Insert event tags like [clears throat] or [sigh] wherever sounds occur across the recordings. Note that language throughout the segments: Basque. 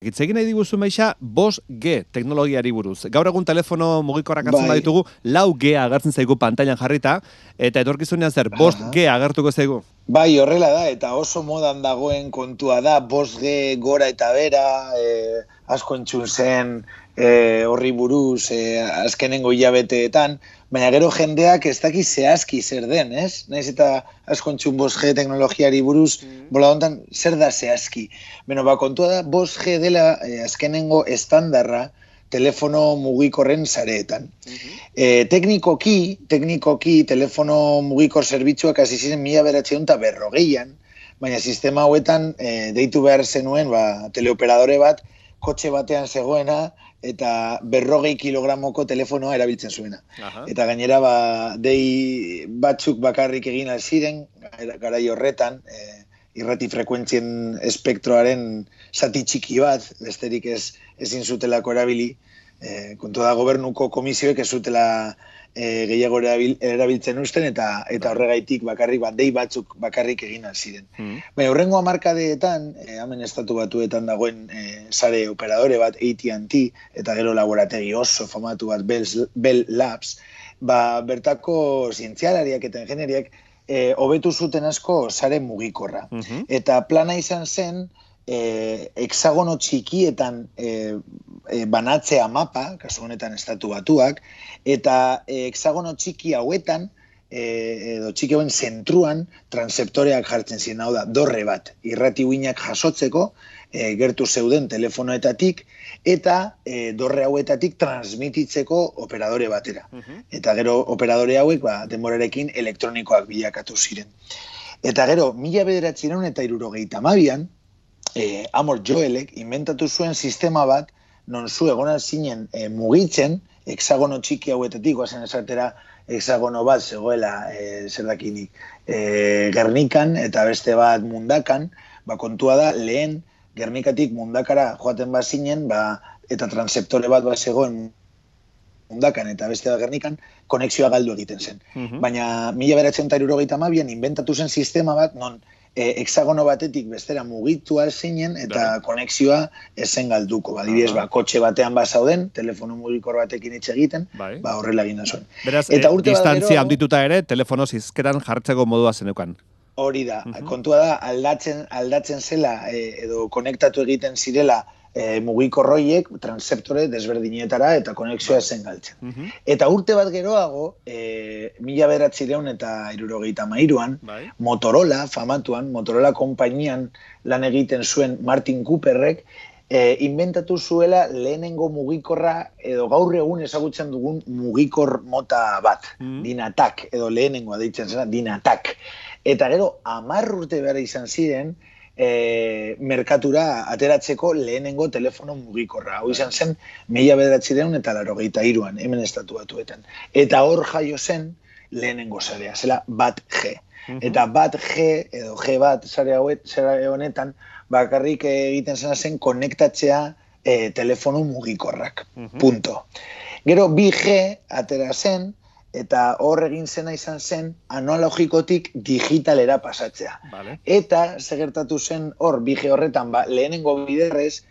Gitzegin nahi diguzu meixa, bos G teknologiari buruz. Gaur egun telefono mugikorrak hartzen Bai. baditugu, lau G agertzen zaigu pantailan jarrita, eta etorkizunean zer, bost Aha. G agertuko zaigu. Bai, horrela da, eta oso modan dagoen kontua da, 5G gora eta bera, e, asko entzun zen e, horri buruz e, azkenengo hilabeteetan, baina gero jendeak ez daki zehazki zer den, ez? Naiz eta asko entzun 5G teknologiari buruz, bola hontan, zer da zehazki? Beno, ba, kontua da, 5G dela e, azkenengo estandarra telefono mugikorren sareetan. E, teknikoki, teknikoki, telefono mugikor zerbitzuak hasi ziren mila beratzeun eta berrogeian, baina sistema hauetan e, deitu behar zenuen ba, teleoperadore bat, kotxe batean zegoena, eta berrogei kilogramoko telefonoa erabiltzen zuena. Aha. Eta gainera ba, dei batzuk bakarrik egin ziren garai horretan, e, irrati frekuentzien espektroaren zati txiki bat, besterik ez ezin zutelako erabili, e, kontu da gobernuko komisioek ez zutela e, gehiago erabil, erabiltzen usten eta eta horregaitik bakarrik bat dei batzuk bakarrik egin ziren. Mm. Baina horrengo hamarkadeetan, e, hemen estatu batuetan dagoen e, sare operadore bat AT&T eta gero laborategi oso famatu bat Bell, Bell Labs, ba, bertako zientzialariak eta ingenieriak e, hobetu zuten asko sare mugikorra. Mhm. Eta plana izan zen, e, hexagono txikietan e, e, banatzea mapa, kasu honetan estatu batuak, eta e, hexagono txiki hauetan, e, edo txiki hauen zentruan, transeptoreak jartzen ziren, hau da, dorre bat, irrati uinak jasotzeko, e, gertu zeuden telefonoetatik, eta e, dorre hauetatik transmititzeko operadore batera. Mhm. Eta gero operadore hauek, ba, denborarekin elektronikoak bilakatu ziren. Eta gero, mila bederatzireun eta irurogeita mabian, eh, Amor Joelek inventatu zuen sistema bat, non zu egona zinen eh, mugitzen, hexagono txiki hauetatik, guazen esatera, hexagono bat zegoela, eh, zer dakinik, eh, Gernikan, eta beste bat mundakan, ba, kontua da, lehen Gernikatik mundakara joaten bazinen, ba, eta transeptore bat bat zegoen mundakan eta beste bat Gernikan, konexioa galdu egiten zen. Mhm. Baina mila beratzen mabian inventatu zen sistema bat, non e, hexagono batetik bestera mugitu zinen eta Bai. konexioa esen galduko. Aha. ba, kotxe batean bazauden, telefono mugikor batekin hitz egiten, Bai. ba, horrela egin da zuen. Beraz, Eta eh, urte bat distantzia gero- handituta ere, telefono zizkeran jartzeko modua zeneukan. Hori da, Mhm. kontua da, aldatzen, aldatzen zela, e, edo konektatu egiten zirela e, mugikorroiek transeptore desberdinetara eta konexioa zen galtzen. Mhm. Eta urte bat geroago, e, mila beratzireun eta irurogeita mairuan, Bai. Motorola, famatuan, Motorola konpainian lan egiten zuen Martin Cooperrek, e, inventatu zuela lehenengo mugikorra edo gaur egun ezagutzen dugun mugikor mota bat, Mhm. dinatak, edo lehenengoa deitzen zena, dinatak. Eta gero, amar urte behar izan ziren, e, merkatura ateratzeko lehenengo telefono mugikorra. Hau izan zen, mila bederatzireun eta larogeita iruan, hemen estatu batuetan. Eta hor jaio zen lehenengo sarea, zela bat G. Mhm. Eta bat G, edo G bat sare hauet, sare honetan, bakarrik egiten zena zen konektatzea e, telefono mugikorrak. Mhm. Punto. Gero 2G atera zen, eta hor egin zena izan zen analogikotik digitalera pasatzea. Vale. Eta segertatu zen hor 2G horretan, ba, lehenengo biderrez,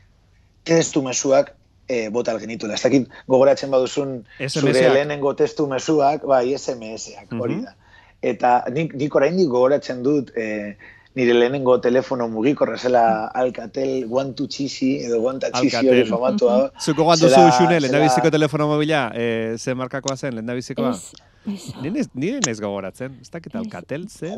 testu mezuak e, botal genituela. Ez dakit gogoratzen baduzun zure lehenengo testu mezuak, bai, SMS-ak, hori Mhm. da. Eta nik, nik oraindik gogoratzen dut e, nire lehenengo telefono mugikorra zela Alcatel guantu txisi, edo guanta txisi hori Alcatel. famatua. Zuko gandu zu, Zera- Xune, zera- lehendabiziko telefono mobila, eh, ze markakoa zen, lehendabizikoa? Ez, ez. Nire, nire naiz gogoratzen, ez dakit Ez. Alcatel zen,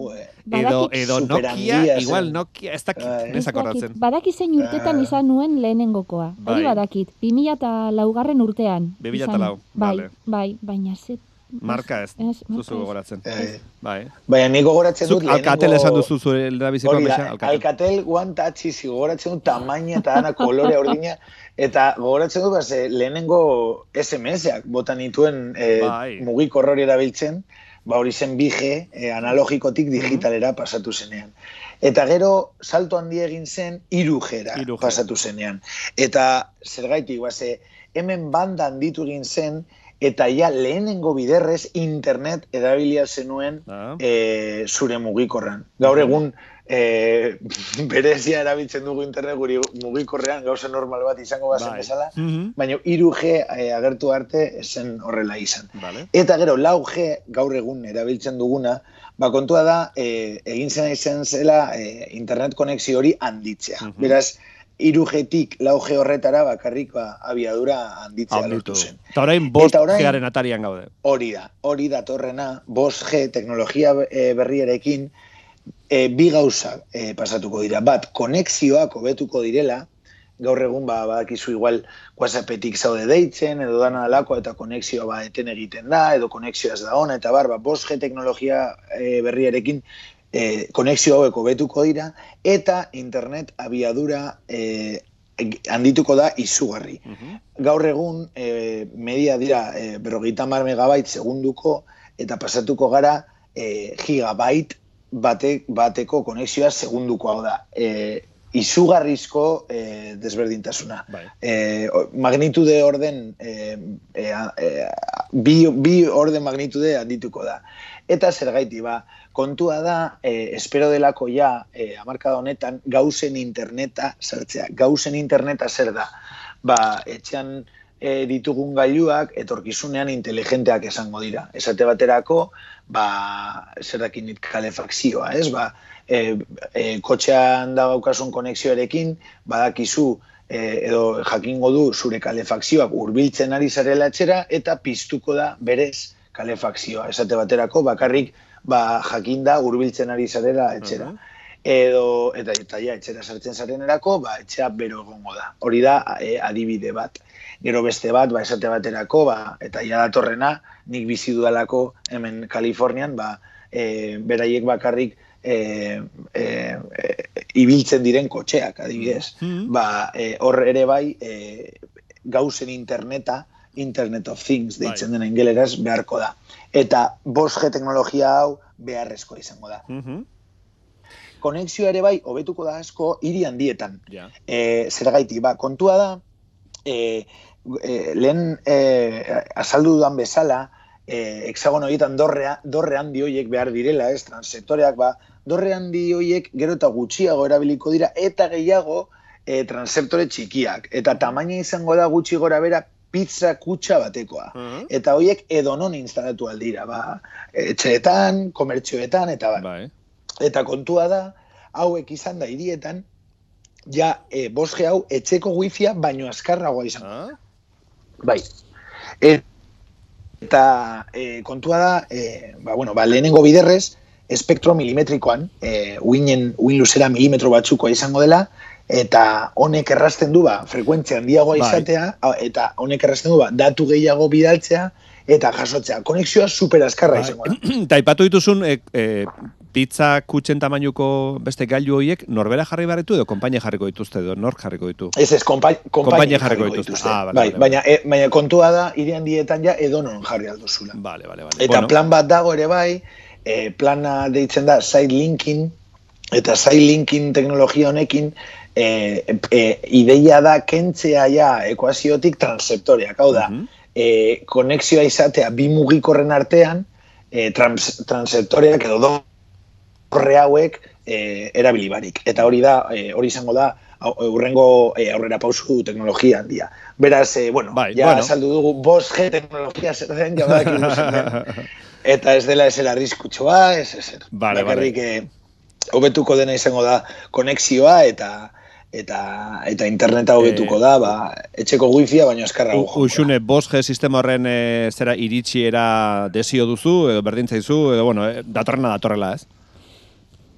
edo, edo Nokia, zen. igual Nokia, ez dakit, Bai. nire Ez dakit, akordatzen. badaki zein urtetan Ah. izan nuen lehenengokoa. Bai. Hori badakit, 2000 eta laugarren urtean. 2004, izan- Bai, vale. bai, baina ze... Marka ez, zuzu gogoratzen. eh, Bai. Baina nik gogoratzen dut Zuk Alcatel esan duzu zure da, mexa? Alcatel. Alcatel guanta txisi gogoratzen dut tamaina eta dana kolore ordina eta gogoratzen dut base, lehenengo SMS-ak botan nituen eh, Bai. hori erabiltzen, ba hori zen 2G eh, analogikotik digitalera pasatu zenean. Eta gero salto handi egin zen 3G-ra 3G. pasatu zenean. Eta zergaitik, base, hemen banda handitu egin zen eta ja lehenengo biderrez internet erabilia zenuen Ah. e, zure mugikorran. Gaur egun e, [laughs] berezia erabiltzen dugu internet guri mugikorrean gauza normal bat izango bazen Bai. bezala, Mhm. baina 3G e, agertu arte esen horrela izan. Vale. Eta gero, lau G gaur egun erabiltzen duguna, ba kontua da, e, egin zen izan zela e, internet konexio hori handitzea. Mhm. Beraz, 3G-tik lau G horretara bakarrik ba, abiadura handitzea lortu zen. Eta orain bost Eta orain- gearen atarian gaude. Hori da, hori datorrena, 5G teknologia e, berriarekin e, bi gauza e, pasatuko dira. Bat, konexioak hobetuko direla, gaur egun ba, badakizu igual WhatsAppetik zaude deitzen, edo dana alako eta konexioa ba, eten egiten da, edo konexioa ez da ona, eta bar, ba, 5G teknologia e, berriarekin e, konexio hauek hobetuko dira, eta internet abiadura e, handituko da izugarri Mhm. gaur egun e, media dira e, berrogeita mar megabait segunduko eta pasatuko gara e, gigabyte bate, bateko konexioa segunduko hau da. E, izugarrizko e, desberdintasuna. Bai. E, magnitude orden e, e, e, bi, bi orden magnitude handituko da. Eta zergaiti ba, kontua da, e, espero delako ja, e, amarkada honetan, gauzen interneta sartzea. Gauzen interneta zer da? Ba, etxean e, ditugun gailuak etorkizunean inteligenteak esango dira. Esate baterako, ba, zer dakin dit kalefakzioa, ez? Ba, e, e, kotxean daukasun konexioarekin, badakizu e, edo jakingo du zure kalefakzioak hurbiltzen ari zarela etxera eta piztuko da berez kalefakzioa. Esate baterako bakarrik ba, jakinda hurbiltzen ari zarela etxera. Mhm. Edo, eta, eta ja, etxera sartzen zarenerako, ba, etxea bero egongo da. Hori da e, adibide bat. Gero beste bat, ba, esate baterako, ba, eta ja datorrena, nik bizi dudalako hemen Kalifornian, ba, e, beraiek bakarrik e, e, e, ibiltzen diren kotxeak, adibidez. Mhm. Ba, e, hor ere bai, e, gauzen interneta, Internet of Things, deitzen den ingeleraz, beharko da. Eta 5G teknologia hau beharrezkoa izango da. Mhm. Konexioa ere bai, hobetuko da asko, hiri handietan. Ja. E, zergaiti, ba, kontua da, e, e, lehen e, azaldu dudan bezala, e, hexagono horietan dorrea, dorre handi hoiek behar direla, ez, transsektoreak, ba, dorre handi hoiek gero eta gutxiago erabiliko dira, eta gehiago e, transeptore txikiak. Eta tamaina izango da gutxi gora bera pizza kutsa batekoa. Mhm. Eta hoiek edonon instalatu aldira, ba, etxeetan, komertzioetan, eta bar. Bai. Eta kontua da, hauek izan da hirietan, ja, e, 5G hau etxeko wifia baino azkarragoa izan. Ah, Bai. E, eta e, kontua da, e, ba, bueno, ba, lehenengo biderrez, espektro milimetrikoan, e, uinen, uin luzera milimetro batzukoa izango dela, eta honek errasten du, ba, frekuentzia handiagoa Bai. izatea, a- eta honek errasten du, ba, datu gehiago bidaltzea, eta jasotzea. Konexioa super azkarra Bai. izango da. [clears throat] Eta aipatu dituzun e, e, pizza kutxen tamainuko beste gailu horiek norbera jarri barretu edo konpainia jarriko dituzte edo nork jarriko ditu. Ez ez, konpai, Konpainia jarriko jarriko dituzte. Ah, bale, bai, bale, baina, e, baina kontua da, irian dietan ja edonon jarri alduzula. Vale, vale, vale. Eta plan bat dago ere bai, e, plana deitzen da side linking, eta side linking teknologia honekin, e, e, ideia da kentzea ja ekuaziotik transeptoreak, hau da, Mhm. E, konexioa izatea bi mugikorren artean, e, trans, transeptoreak edo dorre hauek e, erabili barik. Eta hori da, e, hori izango da, au- urrengo e, aurrera pausu teknologia handia. Beraz, e, bueno, Bai, ja bueno. saldu dugu 5G teknologia zer den, ja [laughs] den. Eta ez dela ezer arriskutsua, ez ezer. Vale, Bakarrik, eh, hobetuko dena izango da konexioa eta eta eta interneta hobetuko da, ba, etxeko wifia baino eskarrago. U- Uxune, 5G sistema horren e, zera iritsiera desio duzu, edo berdin zaizu, edo bueno, e, datorrena datorrela, ez?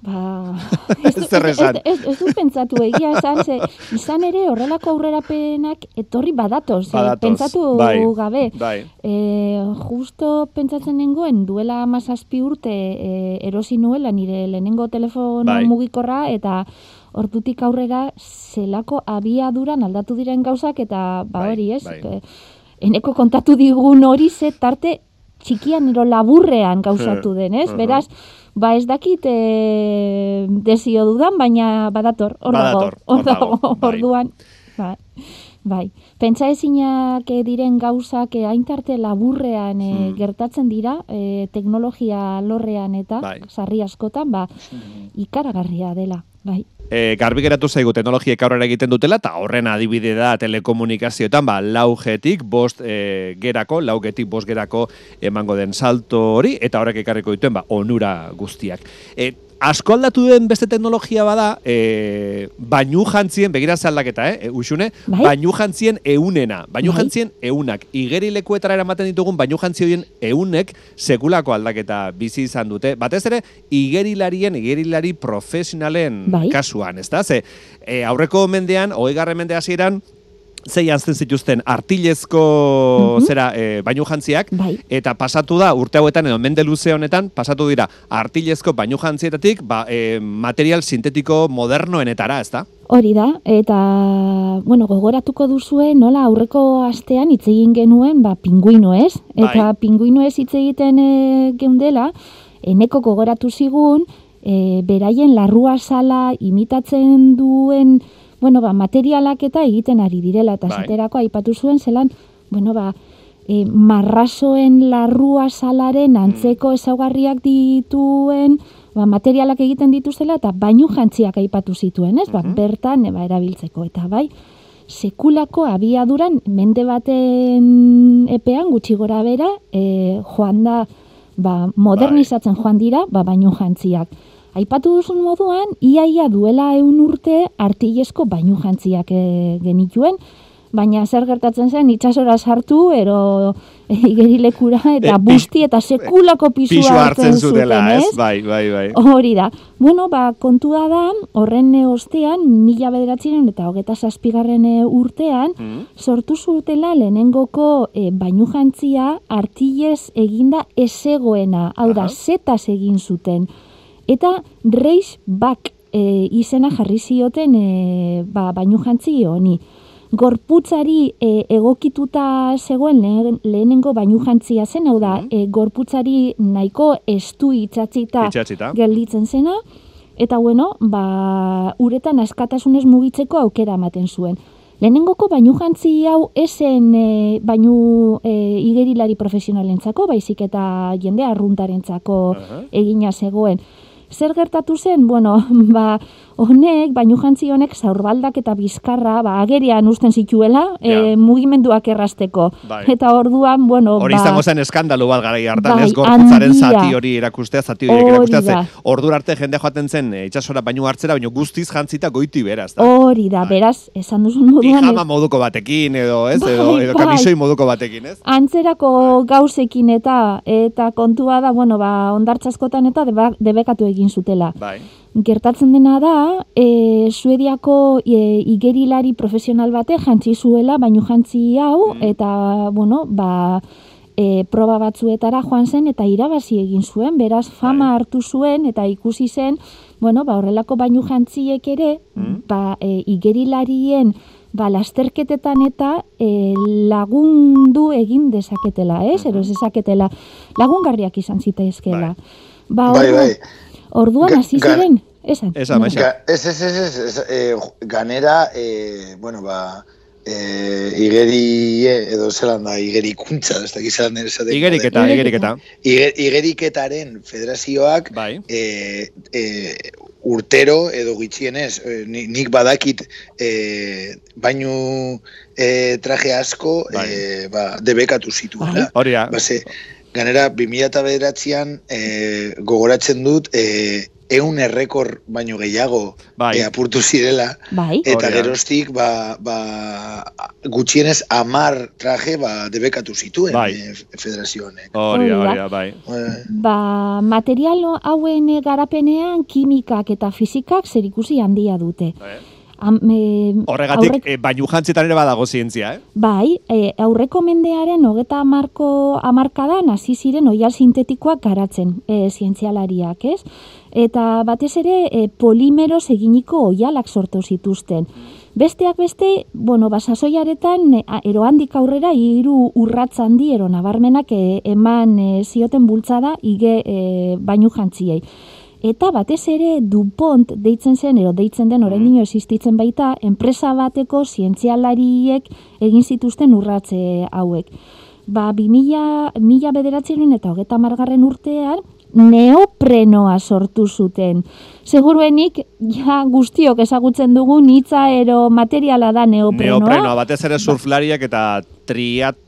Ba, [laughs] Ez esan. Ez, ez, ez dut pentsatu egia esan, ze izan ere horrelako aurrerapenak etorri badatoz, Badatoz, pentsatu bai, gabe. Bai. E, justo pentsatzen nengoen, duela amazazpi urte e, erosi nuela nire lehenengo telefono Bai. mugikorra, eta hortutik aurrera zelako abiaduran aldatu diren gauzak, eta ba Bai, hori ez, bai. e, eneko kontatu digun hori ze tarte txikian ero laburrean gauzatu [laughs] den, ez? Beraz, ba ez dakit e, desio dudan, baina badator, hor dago, Badator, hor hor dago, dago, bai. orduan, ba, bai. Pentsa ezinak eh, diren gauzak eh, aintarte laburrean Hmm. gertatzen dira, eh, teknologia lorrean eta Bai. sarri askotan, ba, ikaragarria dela, bai. E, garbi geratu zaigu teknologiek aurrera egiten dutela, eta horren adibide da telekomunikazioetan, ba, laugetik, bost e, gerako, laugetik, bost gerako emango den salto hori, eta horrek ekarriko dituen, ba, onura guztiak. E, asko aldatu den beste teknologia bada, e, bainu jantzien, begira ze aldaketa, eh, usune, Bai. bainu jantzien eunena, bainu Bai. jantzien eunak, igeri lekuetara eramaten ditugun bainu jantzi horien eunek sekulako aldaketa bizi izan dute, batez ere, igerilarien, igerilari profesionalen Bai. kasuan, ez da? Ze, e, aurreko mendean, hogeigarren mende hasieran, zei jantzen zituzten artilezko Mhm. zera e, bainu jantziak, Bai. eta pasatu da urte hauetan edo mende luze honetan pasatu dira artilezko bainu jantzietatik ba, e, material sintetiko modernoenetara, ez da? Hori da, eta, bueno, gogoratuko duzue, nola aurreko astean hitz egin genuen, ba, pinguino ez? Eta Bai. pinguino ez hitz egiten e, geundela, eneko gogoratu zigun, e, beraien larrua sala imitatzen duen, bueno, ba, materialak eta egiten ari direla, eta Bai. esaterako aipatu zuen zelan, bueno, ba, e, marrasoen larrua salaren antzeko ezaugarriak dituen ba, materialak egiten dituzela eta bainu jantziak aipatu zituen, ez? Ba, Mhm. bertan ba, erabiltzeko eta bai sekulako abiaduran mende baten epean gutxi gora bera e, joan da ba, modernizatzen joan dira ba, bainu jantziak. Aipatu duzun moduan, iaia duela eun urte artilezko bainu jantziak e, genituen, baina zer gertatzen zen itsasora sartu ero e, igerilekura eta E, pis- busti eta sekulako pisua, Pisu hartzen zuten, zutela, ez? ez? Bai, bai, bai. Hori da. Bueno, ba, kontua da, horren ostean, mila bederatziren eta hogeta zazpigarren urtean, Mm. sortu zutela lehenengoko e, bainu jantzia artilez eginda ezegoena, hau da, Aha. zetaz egin zuten. Eta Reis Bak e, izena jarri zioten e, ba, bainu jantzi honi. Gorputzari e, egokituta zegoen lehen, lehenengo bainu jantzia zen, hau da, Mhm. e, gorputzari nahiko estu itxatzita Itxatzita. gelditzen zena, eta bueno, ba, uretan askatasunez mugitzeko aukera ematen zuen. Lehenengoko bainu jantzi hau esen e, bainu e, igerilari profesionalentzako, baizik eta jende arruntarentzako Aha. egina zegoen. Zer gertatu zen? Bueno, [laughs] ba, honek, bainu jantzi honek zaurbaldak eta bizkarra, ba, agerian usten zituela, Ja. e, mugimenduak errazteko. Bai. Eta orduan, bueno, Hori ba, izango zen eskandalu bat garai hartan, Bai, ez gorputzaren zati hori erakustea, zati hori erakustea, ze ordura arte jende joaten zen e, itsasora bainu hartzera, baino guztiz jantzita goiti beraz, da. hori da, Bai. beraz, esan duzun moduan, Pijama moduko batekin, edo, ez? edo, Bai, edo bai. kamisoi moduko batekin, ez? antzerako gauzekin eta eta kontua da, bueno, ba, ondartzaskotan eta debekatu egin zutela. Bai. Gertatzen dena da, e, Suediako e, igerilari profesional bate jantzi zuela, baino jantzi hau, Mm. eta, bueno, ba, e, proba batzuetara joan zen eta irabazi egin zuen, beraz fama Bai. hartu zuen eta ikusi zen, bueno, ba, horrelako baino jantziek ere, Mm. ba, e, igerilarien ba, lasterketetan eta e, lagundu egin dezaketela, ez? Mhm. Eros dezaketela lagungarriak izan zitezkela. Ba, Bai, bai. Orduan hasi ziren, esan. Esan, no. Ga, ez, ez, ez, ez, ez eh, ganera, eh, bueno, ba, eh, igeri, eh, edo zelan da, igerikuntza, ez dakit zelan esateko. Igeriketa, Igeriketa. igeriketa. Iger, igeriketaren federazioak Bai. e, e, urtero edo gitxienez, e, ni- nik badakit e, bainu e, traje asko Bai. e, ba, debekatu zituela. Hori da. Ba, ze, ganera, 2009an e, gogoratzen dut e, eun errekor baino gehiago Bai. e, apurtu zirela. Bai, Eta Hori da. geroztik, ba, ba, gutxienez amar traje ba, debekatu zituen Bai. e, federazio honek. Hori da, bai. Eh, ba, material hauen eh, garapenean kimikak eta fizikak zerikusi handia dute. Bai. Am, e, Horregatik, aurrek- e, bainu jantzietan ere badago zientzia, eh? Bai, e, aurreko mendearen hogeta amarko amarkadan hasi ziren oial sintetikoak garatzen e, zientzialariak, ez? Eta batez ere e, polimeros eginiko oialak sortu zituzten. Besteak beste, bueno, basasoiaretan e, a- ero handik aurrera hiru urratz handi ero nabarmenak e, eman e, zioten bultzada ige e, bainu jantziei. Eta batez ere DuPont deitzen zen, edo deitzen den orain dino existitzen baita, enpresa bateko zientzialariek egin zituzten urratze hauek. Ba, 2000, mila bederatzen eta hogeta margarren urtean, neoprenoa sortu zuten. Seguruenik, ja guztiok ezagutzen dugu, nitza ero materiala da neoprenoa. Neoprenoa, batez ere surflariak eta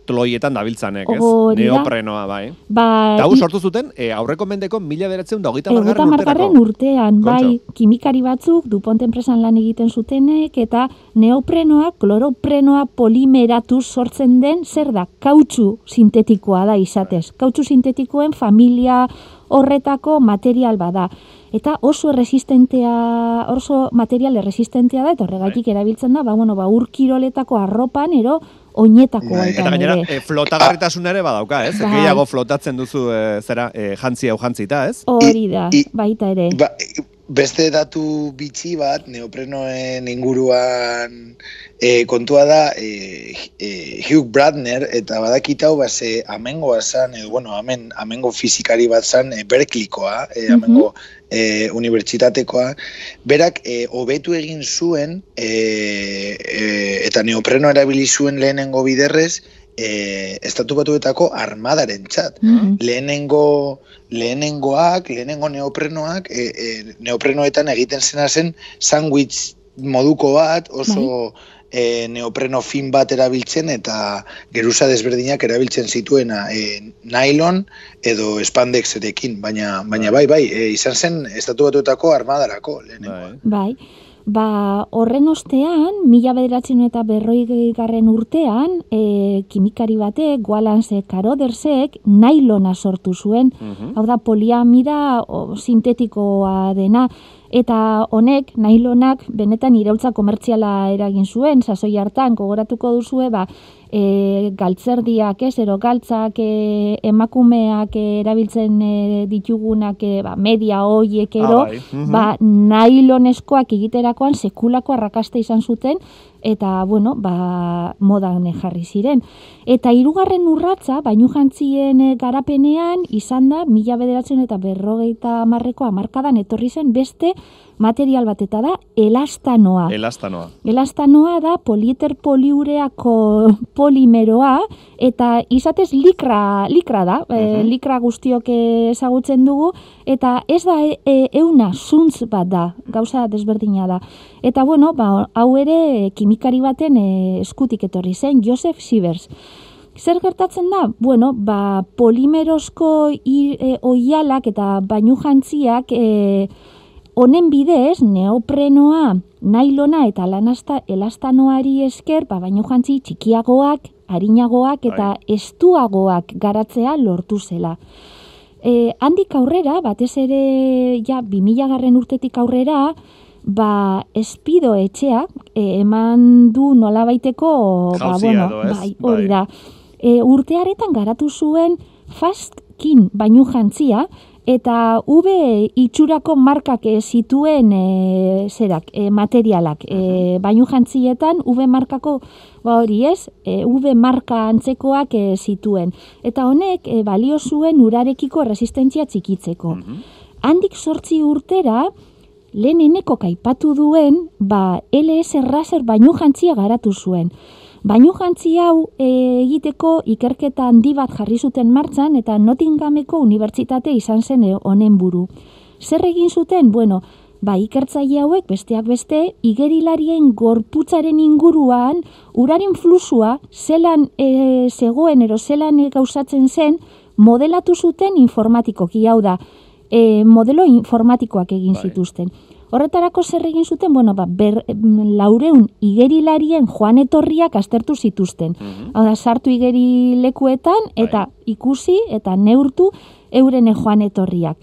triatloietan dabiltzanek, ez? Hori da. Neoprenoa, bai. Ba, i- sortu zuten, e, aurreko mendeko mila beratzen da hogeita margarren urterako. urtean, bai, kimikari batzuk, Dupont enpresan lan egiten zutenek, eta neoprenoa, kloroprenoa polimeratu sortzen den, zer da, kautxu sintetikoa da izatez. Kautxu sintetikoen familia horretako material bada. Eta oso resistentea, oso material resistentea da, eta horregatik erabiltzen da, ba, bueno, ba, urkiroletako arropan, ero, oinetako Bai, Eta baitan gainera, e, flotagarritasuna ere badauka, ez? Bai. Gehiago flotatzen duzu, e, zera, e, jantzi hau jantzita, ez? Hori da, baita ere. Ba, beste datu bitxi bat, neoprenoen inguruan e, kontua da e, e, Hugh Bradner, eta badakitau base amengoa zan, edo, bueno, amen, amengo fizikari bat zan, e, Berkeleykoa, e, amengo e, unibertsitatekoa, berak e, hobetu egin zuen, e, e, eta neopreno erabili zuen lehenengo biderrez, e, estatu batuetako armadaren txat Mhm. lehenengo lehenengoak, lehenengo neoprenoak, e, e, neoprenoetan egiten zena zen sandwich moduko bat, oso e, neopreno fin bat erabiltzen eta geruza desberdinak erabiltzen zituena e, nylon edo spandexerekin, baina baina bai bai, e, izan zen estatu batuetako armadarako lehenengoa. Bai. Bai, ba, horren ostean, mila bederatzen eta berroi garren urtean, e, kimikari batek, Wallace Carodersek, nailona sortu zuen. Mhm. Hau da, poliamida o, sintetikoa dena, eta honek, nailonak, benetan iraultza komertziala eragin zuen, sasoi hartan, gogoratuko duzue, ba, e, galtzerdiak, ez, ero galtzak, e, emakumeak e, erabiltzen e, ditugunak, e, ba, media hoiek ero, Ah, bai. Mhm. ba, nailoneskoak egiterakoan sekulako arrakasta izan zuten, eta, bueno, ba, modan jarri ziren. Eta hirugarren urratza, bainu jantzien eh, garapenean, izan da, mila bederatzen eta berrogeita amarreko amarkadan etorri zen beste material bat, eta da, elastanoa. Elastanoa. Elastanoa da polieter poliureako polimeroa eta izatez likra, likra da, e, Mhm. likra guztiok ezagutzen dugu eta ez da e, e, euna zuntz bat da, gauza desberdina da. Eta bueno, ba, hau ere kimikari baten e, eskutik etorri zen, Joseph Sievers. Zer gertatzen da? Bueno, ba, polimerosko i- e, oialak eta bainu jantziak e, Honen bidez, neoprenoa, nailona eta lanasta elastanoari esker, ba, baino jantzi txikiagoak, harinagoak eta estuagoak garatzea lortu zela. E, handik aurrera, batez ere ja 2000 garren urtetik aurrera, ba, espido etxea e, eman du nolabaiteko, ba, bueno, edo ez? bai, hori Bai. da. E, urtearetan garatu zuen fastkin bainu jantzia, eta V itxurako markak e, zituen e, zerak, e, materialak. E, bainu jantzietan V markako ba hori ez, e, V marka antzekoak e, zituen. Eta honek e, balio zuen urarekiko resistentzia txikitzeko. Mhm. Handik sortzi urtera, leheneneko kaipatu duen, ba, LS Razer bainu jantzia garatu zuen. Bainu jantzi hau e, egiteko ikerketa handi bat jarri zuten martxan eta Nottinghameko unibertsitate izan zen e, honen buru. Zer egin zuten? Bueno, ba, ikertzaile hauek besteak beste igerilarien gorputzaren inguruan uraren flusua zelan e, zegoen ero zelan e, gauzatzen zen modelatu zuten informatikoki hau da e, modelo informatikoak egin Bai. zituzten. Horretarako zer egin zuten, bueno, ba, ber, em, laureun igerilarien joan etorriak aztertu zituzten. Mhm. Hau da, sartu igeri lekuetan eta ikusi eta neurtu euren joan etorriak.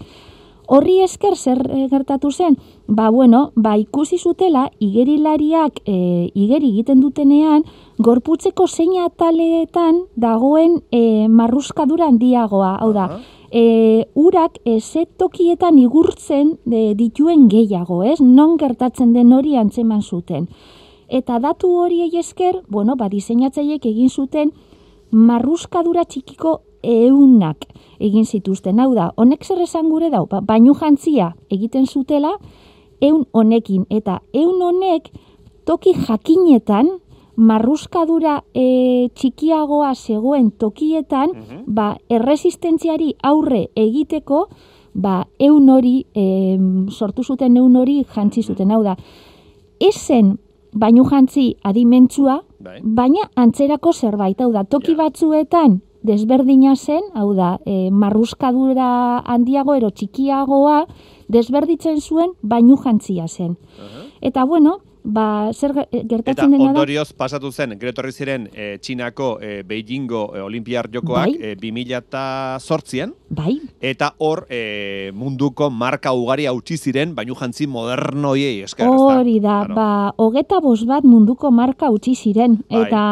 Horri esker zer eh, gertatu zen? Ba, bueno, ba, ikusi zutela igerilariak e, igeri egiten dutenean, gorputzeko zein ataleetan dagoen e, marruskadura handiagoa. Hau da, Aha. E, urak e, tokietan igurtzen e, dituen gehiago, ez? Non gertatzen den hori antzeman zuten. Eta datu horiei esker, bueno, ba, diseinatzaileek egin zuten marruskadura txikiko eunak egin zituzten. Hau da, honek zer esan gure dau, ba, bainu jantzia egiten zutela, eun honekin. Eta eun honek toki jakinetan, marruskadura e, txikiagoa zegoen tokietan, Mhm. ba, erresistentziari aurre egiteko, ba, eun hori, e, sortu zuten eun hori jantzi zuten. Hau da, esen bainu jantzi adimentsua, Bai. baina antzerako zerbait, hau da, toki batzuetan desberdina zen, hau da, e, marruskadura handiago ero txikiagoa desberditzen zuen bainu jantzia zen. Aha. Eta bueno, ba, zer Eta gertatzen dena da, ondorioz pasatu zen, gero etorri ziren e, Txinako e, Beijingo e, Olimpiar Jokoak Bai. e, 2008an, bai, eta hor e, munduko marka ugari hautsi ziren, bainu jantzi modernoiei esker, hori da, Claro. ba, hogeta bost bat munduko marka utzi ziren. Bai. Eta,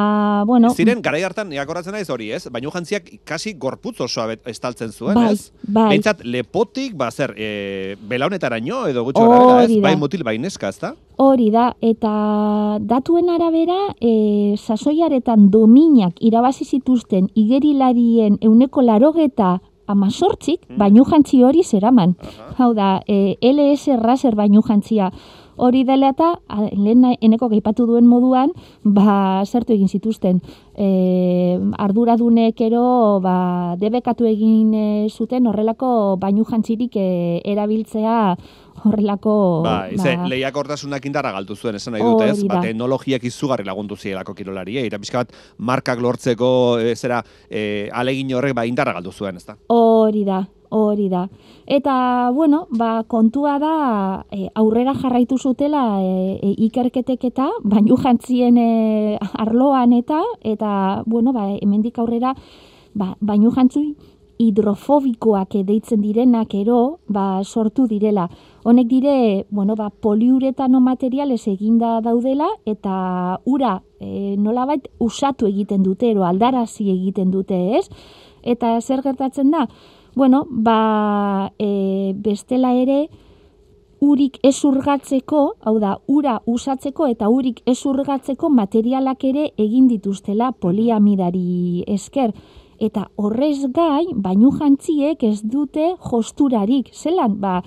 bueno, Ziren, garai hartan, niakorratzen naiz hori, ez? Bainu jantziak kasi gorputz osoa bet- estaltzen zuen, bai, ez? bai, Behintzat, lepotik, ba, zer, e, belaunetaraino, edo gutxo gara, ez? da. Bai mutil, bai neska, ezta? Hori da, eta datuen arabera, e, sasoiaretan dominak irabazi zituzten igerilarien euneko larogeta amazortzik, Mm. bainu jantzi hori zeraman. Aha. Hau da, e, LS Razer bainu jantzia hori dela eta lehen eneko gaipatu duen moduan, ba, zertu egin zituzten. E, arduradunek ero, ba, debekatu egin e, zuten horrelako bainu jantzirik e, erabiltzea horrelako... Ba, ze, lehiakortasunak indarra galdu zuen, esan nahi dut, ez? Ba, da. teknologiak izugarri lagundu zielako kirolariei, eta pixka bat markak lortzeko, e, zera, e, alegin horrek, ba, indarra galdu zuen, ezta? Hori da, hori da. Eta, bueno, ba, kontua da e, aurrera jarraitu zutela e, e, ikerketek eta bainu jantzien e, arloan eta, eta, bueno, ba, hemendik aurrera ba, bainu jantzui hidrofobikoak deitzen direnak ero, ba, sortu direla. Honek dire, bueno, ba, poliuretano materiales eginda daudela eta ura e, nolabait usatu egiten dute, ero aldarazi egiten dute, ez? Eta zer gertatzen da? Bueno, ba, e, bestela ere, urik ez urgatzeko, hau da, ura usatzeko eta urik ez urgatzeko materialak ere egin dituztela poliamidari esker. Eta horrez gain, bainu jantziek ez dute josturarik. Zelan, ba,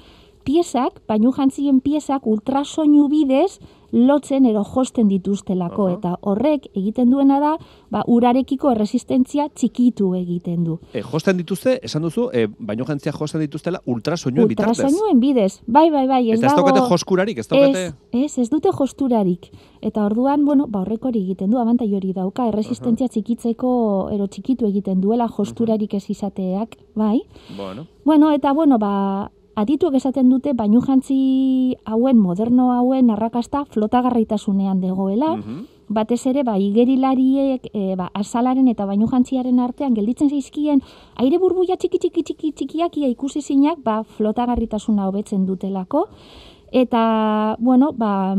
piezak, bainu jantzien piezak ultrasoinu bidez lotzen ero josten dituztelako. Aha. Eta horrek egiten duena da, ba, urarekiko erresistentzia txikitu egiten du. E, josten dituzte, esan duzu, e, baino jantzia josten dituztela ultrasoinuen bitartez. Ultrasoinuen bidez. Bai, bai, bai, ez Eta ez dago... joskurarik, ez daukate... Ez, ez, ez dute josturarik. Eta orduan, bueno, ba horrek hori egiten du, abantai hori dauka, erresistentzia txikitzeko, ero txikitu egiten duela, josturarik ez izateak, bai. Bueno, Bueno, eta bueno, ba, adituek esaten dute, bainu jantzi hauen, moderno hauen arrakasta flotagarritasunean degoela, mhm. batez ere, ba, igerilariek, e, ba, azalaren eta bainu jantziaren artean gelditzen zaizkien, aire burbuia txiki txiki txiki txikiak ia ikusi zinak, ba, flotagarritasuna hobetzen dutelako. Eta, bueno, ba,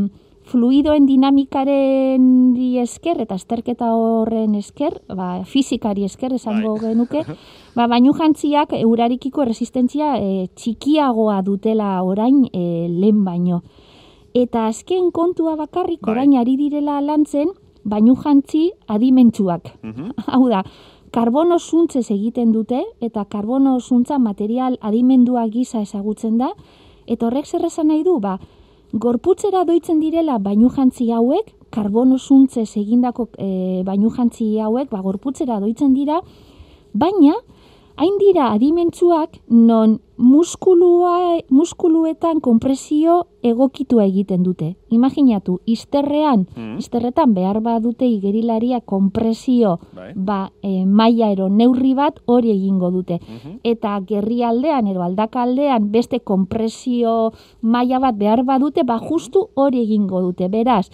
fluidoen dinamikaren esker eta azterketa horren esker, ba, fizikari esker esango Bai. genuke, [laughs] ba, bainu jantziak urarikiko erresistentzia e, txikiagoa dutela orain e, lehen baino. Eta azken kontua bakarrik Bai. orain ari direla lantzen, bainu jantzi adimentsuak. Mhm. [laughs] Hau da, karbono zuntzez egiten dute, eta karbono zuntza material adimendua gisa ezagutzen da, eta horrek zer esan nahi du, ba, gorputzera doitzen direla bainu jantzi hauek, karbono zuntzez egindako e, bainu jantzi hauek, ba, gorputzera doitzen dira, baina, hain dira adimentsuak non muskulua, muskuluetan konpresio egokitua egiten dute. Imaginatu, izterrean, Mhm. izterretan behar badute igerilaria konpresio Bai. ba, e, maila ero neurri bat hori egingo dute. Mhm. Eta gerrialdean ero aldakaldean beste konpresio maila bat behar badute, ba justu hori egingo dute. Beraz,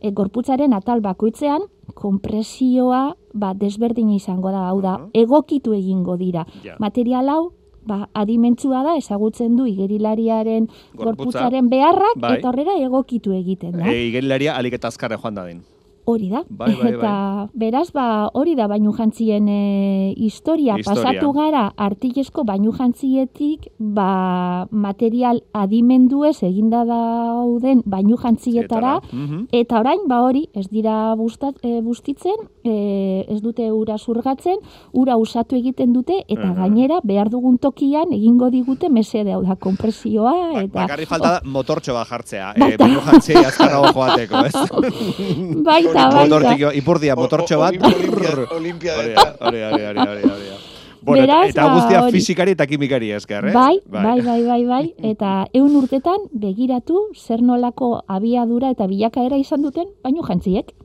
e, gorputzaren atal bakoitzean konpresioa ba, desberdina izango da, hau da, Mhm. egokitu egingo dira. Ja. Material hau, ba, adimentsua da, ezagutzen du igerilariaren Gorputza. gorputzaren beharrak, Bai. eta horrera egokitu egiten da. E, igerilaria alik eta azkarre joan dadin. Hori da. Bai, bai, bai. Beraz, ba, hori da bainu jantzien e, historia. Historia. Pasatu gara artillesko bainu jantzietik, ba, material adimenduez eginda dauden bainu jantzietara, Mhm. Eta orain, ba hori, ez dira bustat, e, bustitzen, e, ez dute ura zurgatzen, ura usatu egiten dute, eta Mhm. gainera, behar dugun tokian, egingo digute mesede, hau da, kompresioa, Ba- eta... Bakarri falta da motortxo bat jartzea, Baita. baino jantzei azkarrago joateko, ez? [laughs] Baita, baita. Motortiko, ipurdia, motortxo bat. Olimpia-. Hori, hori, hori, hori, hori, hori. Bueno, Beraz, eta ba, guztia hori. fizikari eta kimikari esker, eh? Bai, bai, bai, bai, bai, [laughs] eta eun urtetan begiratu zer nolako abiadura eta bilakaera izan duten baino jantziek.